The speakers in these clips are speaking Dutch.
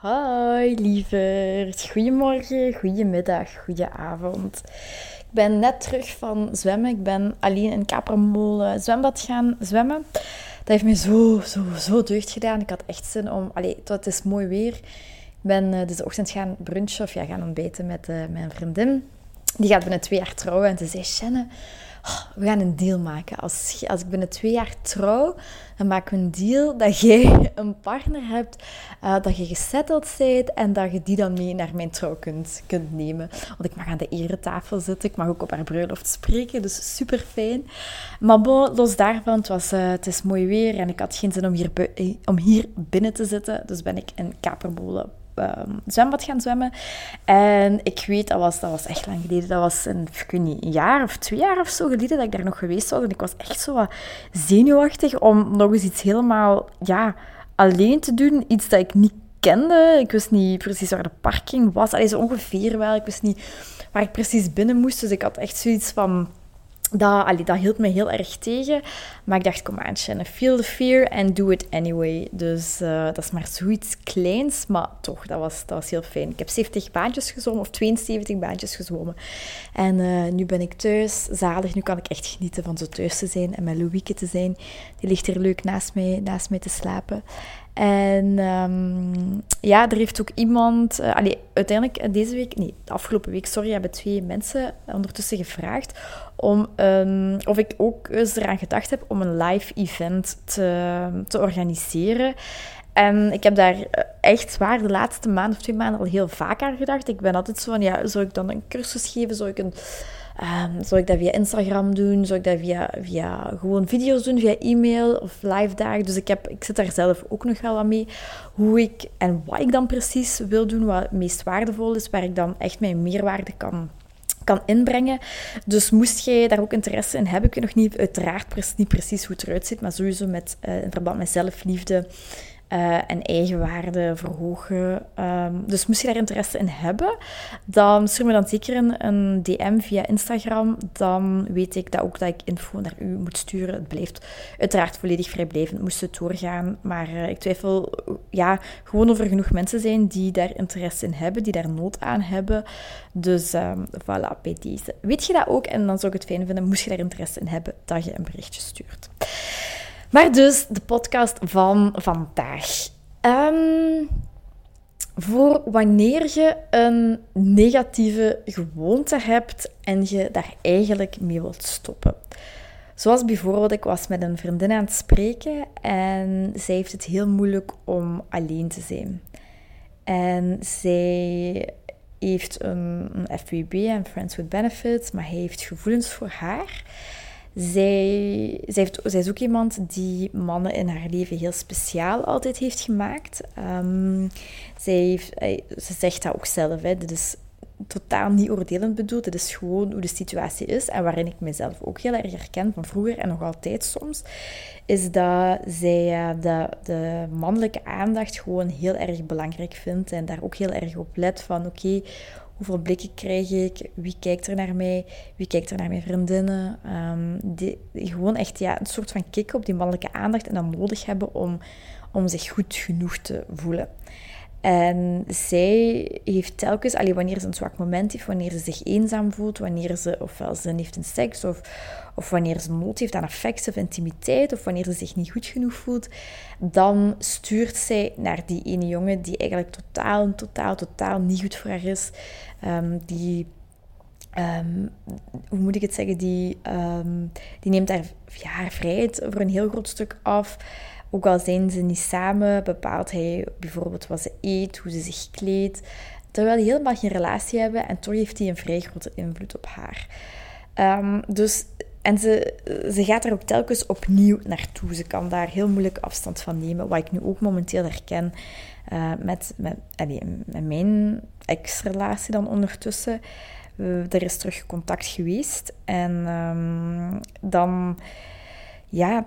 Hoi lieverd. Goedemorgen, goedemiddag, goedenavond. Ik ben net terug van zwemmen. Ik ben alleen in Kapermolen zwembad gaan zwemmen. Dat heeft me zo, zo, zo deugd gedaan. Ik had echt zin om... Allee, het is mooi weer. Ik ben uh, deze ochtend gaan brunchen of ja, gaan ontbijten met uh, mijn vriendin. Die gaat binnen twee jaar trouwen. En ze zei, Shannon, we gaan een deal maken. Als, als ik binnen twee jaar trouw, dan maken we een deal dat jij een partner hebt, uh, dat je gesetteld bent en dat je die dan mee naar mijn trouw kunt, kunt nemen. Want ik mag aan de eretafel zitten, ik mag ook op haar bruiloft spreken, dus super fijn. Maar bon, los daarvan, het, was, uh, het is mooi weer en ik had geen zin om hier, om hier binnen te zitten, dus ben ik in Kapermolen um, zwembad gaan zwemmen. En ik weet, dat was, dat was echt lang geleden. Dat was een, jaar of twee jaar of zo geleden dat ik daar nog geweest was. En ik was echt zo wat zenuwachtig om nog eens iets helemaal ja, alleen te doen. Iets dat ik niet kende. Ik wist niet precies waar de parking was. Allee, zo ongeveer wel. Ik wist niet waar ik precies binnen moest. Dus ik had echt zoiets van dat, allee, dat hield me heel erg tegen. Maar ik dacht, kom aan, Shannon, feel the fear and do it anyway. Dus uh, dat is maar zoiets kleins, maar toch, dat was, dat was heel fijn. Ik heb 70 baantjes gezwommen, of 72 baantjes gezwommen. En uh, nu ben ik thuis, zalig. Nu kan ik echt genieten van zo thuis te zijn en met Louieke te zijn. Die ligt hier leuk naast mij, naast mij te slapen. En um, ja, er heeft ook iemand... Uh, allee, uiteindelijk deze week... Nee, de afgelopen week, sorry, hebben twee mensen ondertussen gevraagd om, um, of ik ook eens eraan gedacht heb om een live event te, te organiseren. En ik heb daar echt zwaar de laatste maand of twee maanden al heel vaak aan gedacht. Ik ben altijd zo van, ja, zou ik dan een cursus geven? Zou ik een Um, zou ik dat via Instagram doen? Zou ik dat via, via gewoon video's doen, via e-mail of live dagen? Dus ik, heb, ik zit daar zelf ook nog wel aan mee. Hoe ik en wat ik dan precies wil doen, wat het meest waardevol is, waar ik dan echt mijn meerwaarde kan kan inbrengen. Dus moest jij daar ook interesse in hebben, ik weet nog niet, uiteraard niet precies hoe het eruit ziet, maar sowieso met, uh, in verband met zelfliefde, uh, en eigenwaarde verhogen. Um, dus moest je daar interesse in hebben, dan stuur me dan zeker een, DM via Instagram. Dan weet ik dat ook dat ik info naar u moet sturen. Het blijft uiteraard volledig vrijblijvend, moest het doorgaan. Maar uh, ik twijfel ja, gewoon of er genoeg mensen zijn die daar interesse in hebben, die daar nood aan hebben. Dus um, voilà, bij deze. Weet je dat ook? En dan zou ik het fijn vinden, moest je daar interesse in hebben, dat je een berichtje stuurt. Maar dus de podcast van vandaag. Um, voor wanneer je een negatieve gewoonte hebt en je daar eigenlijk mee wilt stoppen. Zoals bijvoorbeeld, ik was met een vriendin aan het spreken en zij heeft het heel moeilijk om alleen te zijn. En zij heeft een, een een Friends with Benefits, maar hij heeft gevoelens voor haar. Zij, zij, heeft, zij is ook iemand die mannen in haar leven heel speciaal altijd heeft gemaakt. Um, zij heeft, eh, ze zegt dat ook zelf. Hè. Dit is totaal niet oordelend bedoeld. Dit is gewoon hoe de situatie is. En waarin ik mezelf ook heel erg herken van vroeger en nog altijd soms. Is dat zij uh, de, de mannelijke aandacht gewoon heel erg belangrijk vindt. En daar ook heel erg op let van oké, Hoeveel blikken krijg ik? Wie kijkt er naar mij? Wie kijkt er naar mijn vriendinnen? Um, die, gewoon echt ja, een soort van kick op die mannelijke aandacht en dan nodig hebben om, om zich goed genoeg te voelen. En zij heeft telkens, wanneer ze een zwak moment heeft, wanneer ze zich eenzaam voelt, wanneer ze ofwel zin heeft in seks, of, of wanneer ze nood heeft aan affectie of intimiteit, of wanneer ze zich niet goed genoeg voelt, dan stuurt zij naar die ene jongen die eigenlijk totaal, totaal, totaal niet goed voor haar is. Um, die Um, hoe moet ik het zeggen, die, um, die neemt haar, ja, haar vrijheid voor een heel groot stuk af. Ook al zijn ze niet samen, bepaalt hij bijvoorbeeld wat ze eet, hoe ze zich kleedt. Terwijl die helemaal geen relatie hebben en toch heeft hij een vrij grote invloed op haar. Um, dus, en ze, ze gaat er ook telkens opnieuw naartoe. Ze kan daar heel moeilijk afstand van nemen, wat ik nu ook momenteel herken uh, met, met, met mijn ex-relatie dan ondertussen. Uh, er is terug contact geweest en um, dan ja,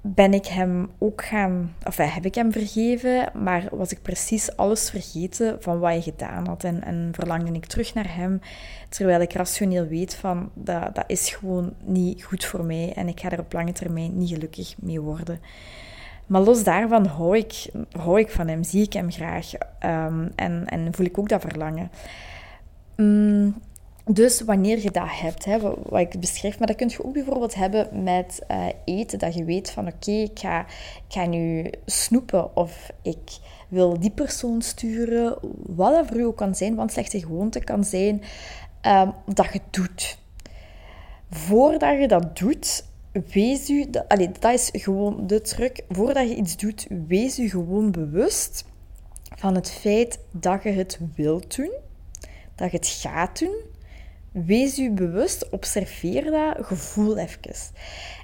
ben ik hem ook gaan, of heb ik hem vergeven, maar was ik precies alles vergeten van wat hij gedaan had en, en verlangde ik terug naar hem, terwijl ik rationeel weet van dat, dat is gewoon niet goed voor mij en ik ga er op lange termijn niet gelukkig mee worden. Maar los daarvan hou ik, hou ik van hem, zie ik hem graag ehm, en, en voel ik ook dat verlangen. Mm, dus wanneer je dat hebt, hè, wat ik beschrijf, maar dat kun je ook bijvoorbeeld hebben met uh, eten. Dat je weet van oké, ik, ga, ik ga nu snoepen of ik wil die persoon sturen. Wat dat voor u ook kan zijn, want slechte gewoonte kan zijn um, dat je doet. Voordat je dat doet, wees u, dat, dat is gewoon de truc. Voordat je iets doet, wees u gewoon bewust van het feit dat je het wilt doen, dat je het gaat doen Wees u bewust, observeer dat gevoel even.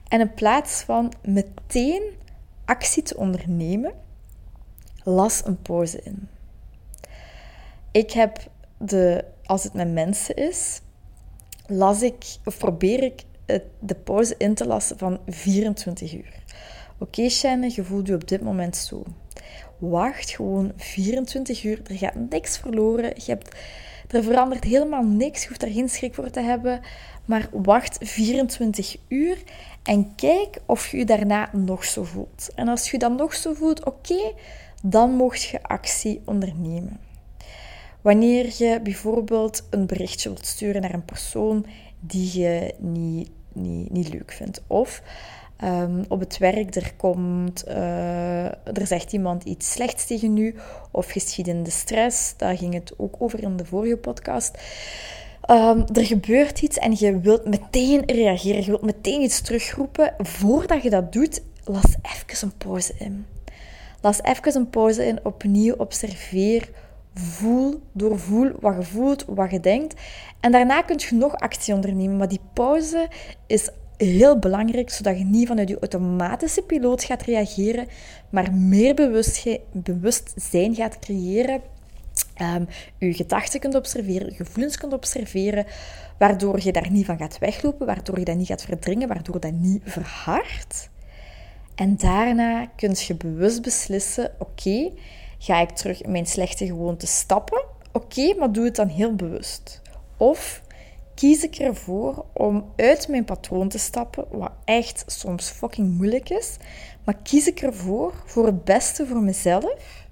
En in plaats van meteen actie te ondernemen, las een pauze in. Ik heb de, als het met mensen is, las ik of probeer ik de pauze in te lassen van 24 uur. Oké, okay, je voelt je op dit moment zo. Wacht gewoon 24 uur. Er gaat niks verloren. Je hebt er verandert helemaal niks. Je hoeft daar geen schrik voor te hebben. Maar wacht 24 uur en kijk of je je daarna nog zo voelt. En als je dan nog zo voelt, oké, dan mocht je actie ondernemen. Wanneer je bijvoorbeeld een berichtje wilt sturen naar een persoon die je niet, niet, niet leuk vindt. Of Ehm, op het werk, er komt, uh, er zegt iemand iets slechts tegen u, of geschiedende stress, daar ging het ook over in de vorige podcast. Um, er gebeurt iets en je wilt meteen reageren, je wilt meteen iets terugroepen. Voordat je dat doet, las even een pauze in. Las even een pauze in, opnieuw observeer, voel, doorvoel wat je voelt, wat je denkt. En daarna kun je nog actie ondernemen, maar die pauze is heel belangrijk, zodat je niet vanuit je automatische piloot gaat reageren, maar meer bewustzijn gaat creëren. Um, je gedachten kunt observeren, je gevoelens kunt observeren, waardoor je daar niet van gaat weglopen, waardoor je dat niet gaat verdringen, waardoor dat niet verhardt. En daarna kun je bewust beslissen: oké, ga ik terug in mijn slechte gewoonte stappen? Oké, maar doe het dan heel bewust. Of kies ik ervoor om uit mijn patroon te stappen, wat echt soms fucking moeilijk is, maar kies ik ervoor voor het beste voor mezelf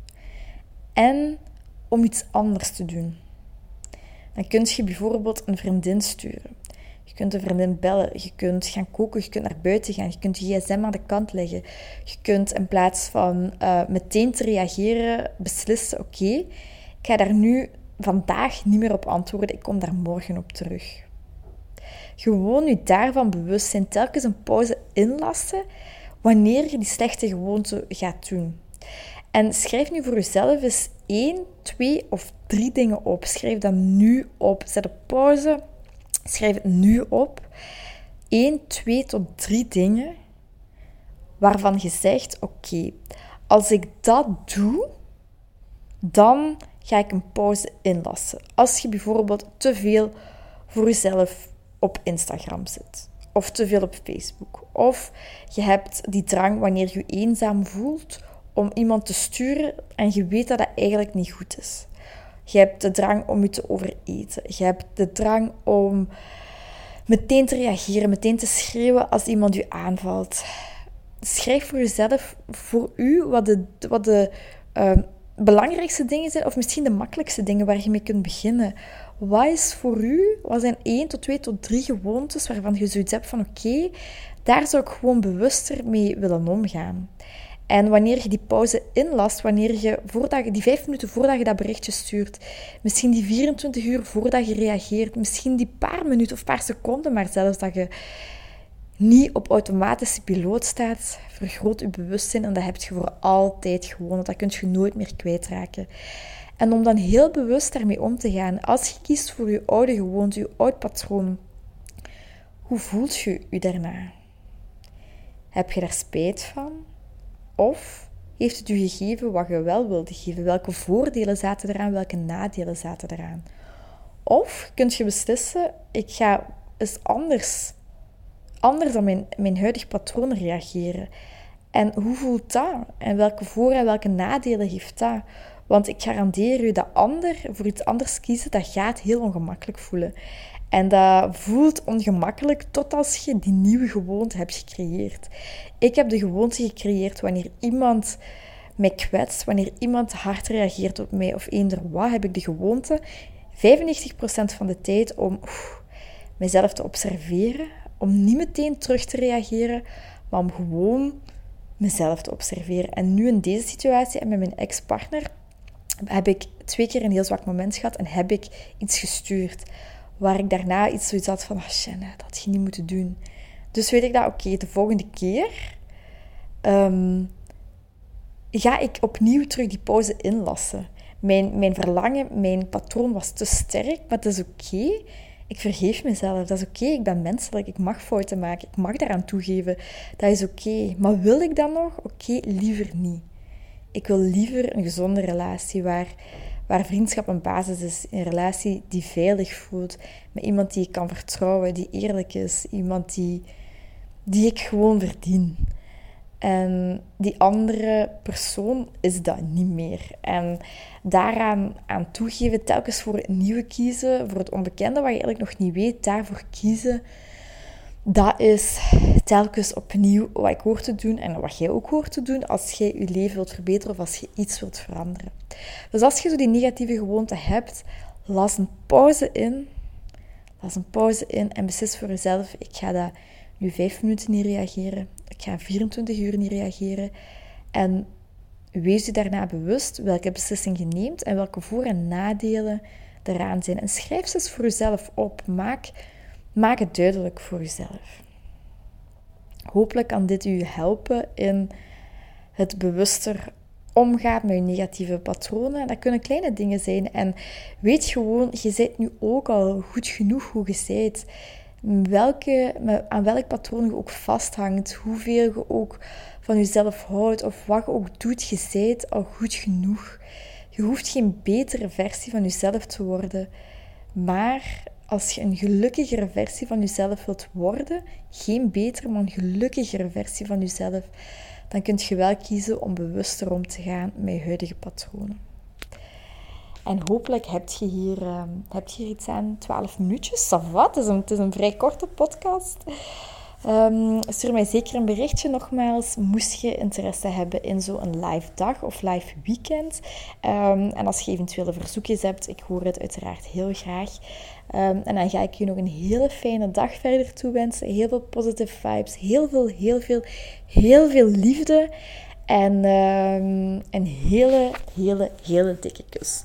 en om iets anders te doen. Dan kun je bijvoorbeeld een vriendin sturen. Je kunt een vriendin bellen, je kunt gaan koken, je kunt naar buiten gaan, je kunt je gsm aan de kant leggen. Je kunt in plaats van uh, meteen te reageren beslissen, oké, ik ga daar nu vandaag niet meer op antwoorden. Ik kom daar morgen op terug. Gewoon je daarvan bewust zijn. Telkens een pauze inlassen wanneer je die slechte gewoonte gaat doen. En schrijf nu voor jezelf eens één, twee of drie dingen op. Schrijf dat nu op. Zet op pauze. Schrijf het nu op. Eén, twee tot drie dingen waarvan je zegt: Oké, als ik dat doe, dan ga ik een pauze inlassen. Als je bijvoorbeeld te veel voor jezelf op Instagram zit, of te veel op Facebook, of je hebt die drang wanneer je je eenzaam voelt om iemand te sturen en je weet dat dat eigenlijk niet goed is. Je hebt de drang om je te overeten. Je hebt de drang om meteen te reageren, meteen te schreeuwen als iemand je aanvalt. Schrijf voor jezelf, voor u, wat de, wat de uh, belangrijkste dingen zijn, of misschien de makkelijkste dingen waar je mee kunt beginnen. Wat is voor u, wat zijn één tot twee tot drie gewoontes waarvan je zoiets hebt van oké, daar zou ik gewoon bewuster mee willen omgaan. En wanneer je die pauze inlast, wanneer je, voordat je die vijf minuten voordat je dat berichtje stuurt, misschien die 24 uur voordat je reageert, misschien die paar minuten of paar seconden, maar zelfs dat je niet op automatische piloot staat, vergroot je bewustzijn en dat heb je voor altijd gewoon. Dat kun je nooit meer kwijtraken. En om dan heel bewust daarmee om te gaan, als je kiest voor je oude gewoonte, je oud patroon, hoe voelt je je daarna? Heb je daar spijt van? Of heeft het u gegeven wat je wel wilde geven? Welke voordelen zaten eraan, welke nadelen zaten eraan? Of kunt je beslissen, ik ga eens anders anders dan mijn, mijn huidig patroon reageren. En hoe voelt dat? En welke voor- en welke nadelen heeft dat? Want ik garandeer u dat ander voor iets anders kiezen, dat gaat heel ongemakkelijk voelen. En dat voelt ongemakkelijk tot als je die nieuwe gewoonte hebt gecreëerd. Ik heb de gewoonte gecreëerd wanneer iemand mij kwetst, wanneer iemand hard reageert op mij of eender wat, heb ik de gewoonte 95% van de tijd om oef, mezelf te observeren, om niet meteen terug te reageren, maar om gewoon mezelf te observeren. En nu in deze situatie en met mijn ex-partner heb ik twee keer een heel zwak moment gehad en heb ik iets gestuurd. Waar ik daarna iets zoiets had van, ah, dat had je niet moeten doen. Dus weet ik dat, oké, de volgende keer ehm, ga ik opnieuw terug die pauze inlassen. Mijn, mijn verlangen, mijn patroon was te sterk, maar dat is oké. Ik vergeef mezelf, dat is oké. Ik ben menselijk, ik mag fouten maken, ik mag daaraan toegeven. Dat is oké. Maar wil ik dat nog? Oké, liever niet. Ik wil liever een gezonde relatie waar, waar vriendschap een basis is. Een relatie die veilig voelt. Met iemand die ik kan vertrouwen, die eerlijk is. Iemand die, die ik gewoon verdien. En die andere persoon is dat niet meer. En daaraan aan toegeven, telkens voor het nieuwe kiezen, voor het onbekende wat je eigenlijk nog niet weet, daarvoor kiezen, dat is telkens opnieuw wat ik hoor te doen en wat jij ook hoort te doen als jij je leven wilt verbeteren of als je iets wilt veranderen. Dus als je zo die negatieve gewoonte hebt, las een pauze in. Las een pauze in en beslis voor jezelf, ik ga dat nu vijf minuten niet reageren. Ga 24 uur niet reageren. En wees je daarna bewust welke beslissing je neemt en welke voor- en nadelen eraan zijn. En schrijf ze voor jezelf op. Maak, maak het duidelijk voor jezelf. Hopelijk kan dit u helpen in het bewuster omgaan met je negatieve patronen. Dat kunnen kleine dingen zijn. En weet gewoon, je bent nu ook al goed genoeg hoe je bent welke, aan welk patroon je ook vasthangt, hoeveel je ook van jezelf houdt of wat je ook doet, je zijt al goed genoeg. Je hoeft geen betere versie van jezelf te worden, maar als je een gelukkigere versie van jezelf wilt worden, geen betere, maar een gelukkigere versie van jezelf, dan kun je wel kiezen om bewuster om te gaan met huidige patronen. En hopelijk heb je hier, heb je hier iets aan 12 minuutjes. of wat? Het is een, het een vrij korte podcast. Um, stuur mij zeker een berichtje nogmaals, moest je interesse hebben in zo'n live dag of live weekend. Um, en als je eventuele verzoekjes hebt, ik hoor het uiteraard heel graag. En dan ga ik je nog een hele fijne dag verder toewensen. Heel veel positive vibes, heel veel, heel veel, heel veel liefde. En een hele, hele, hele dikke kus.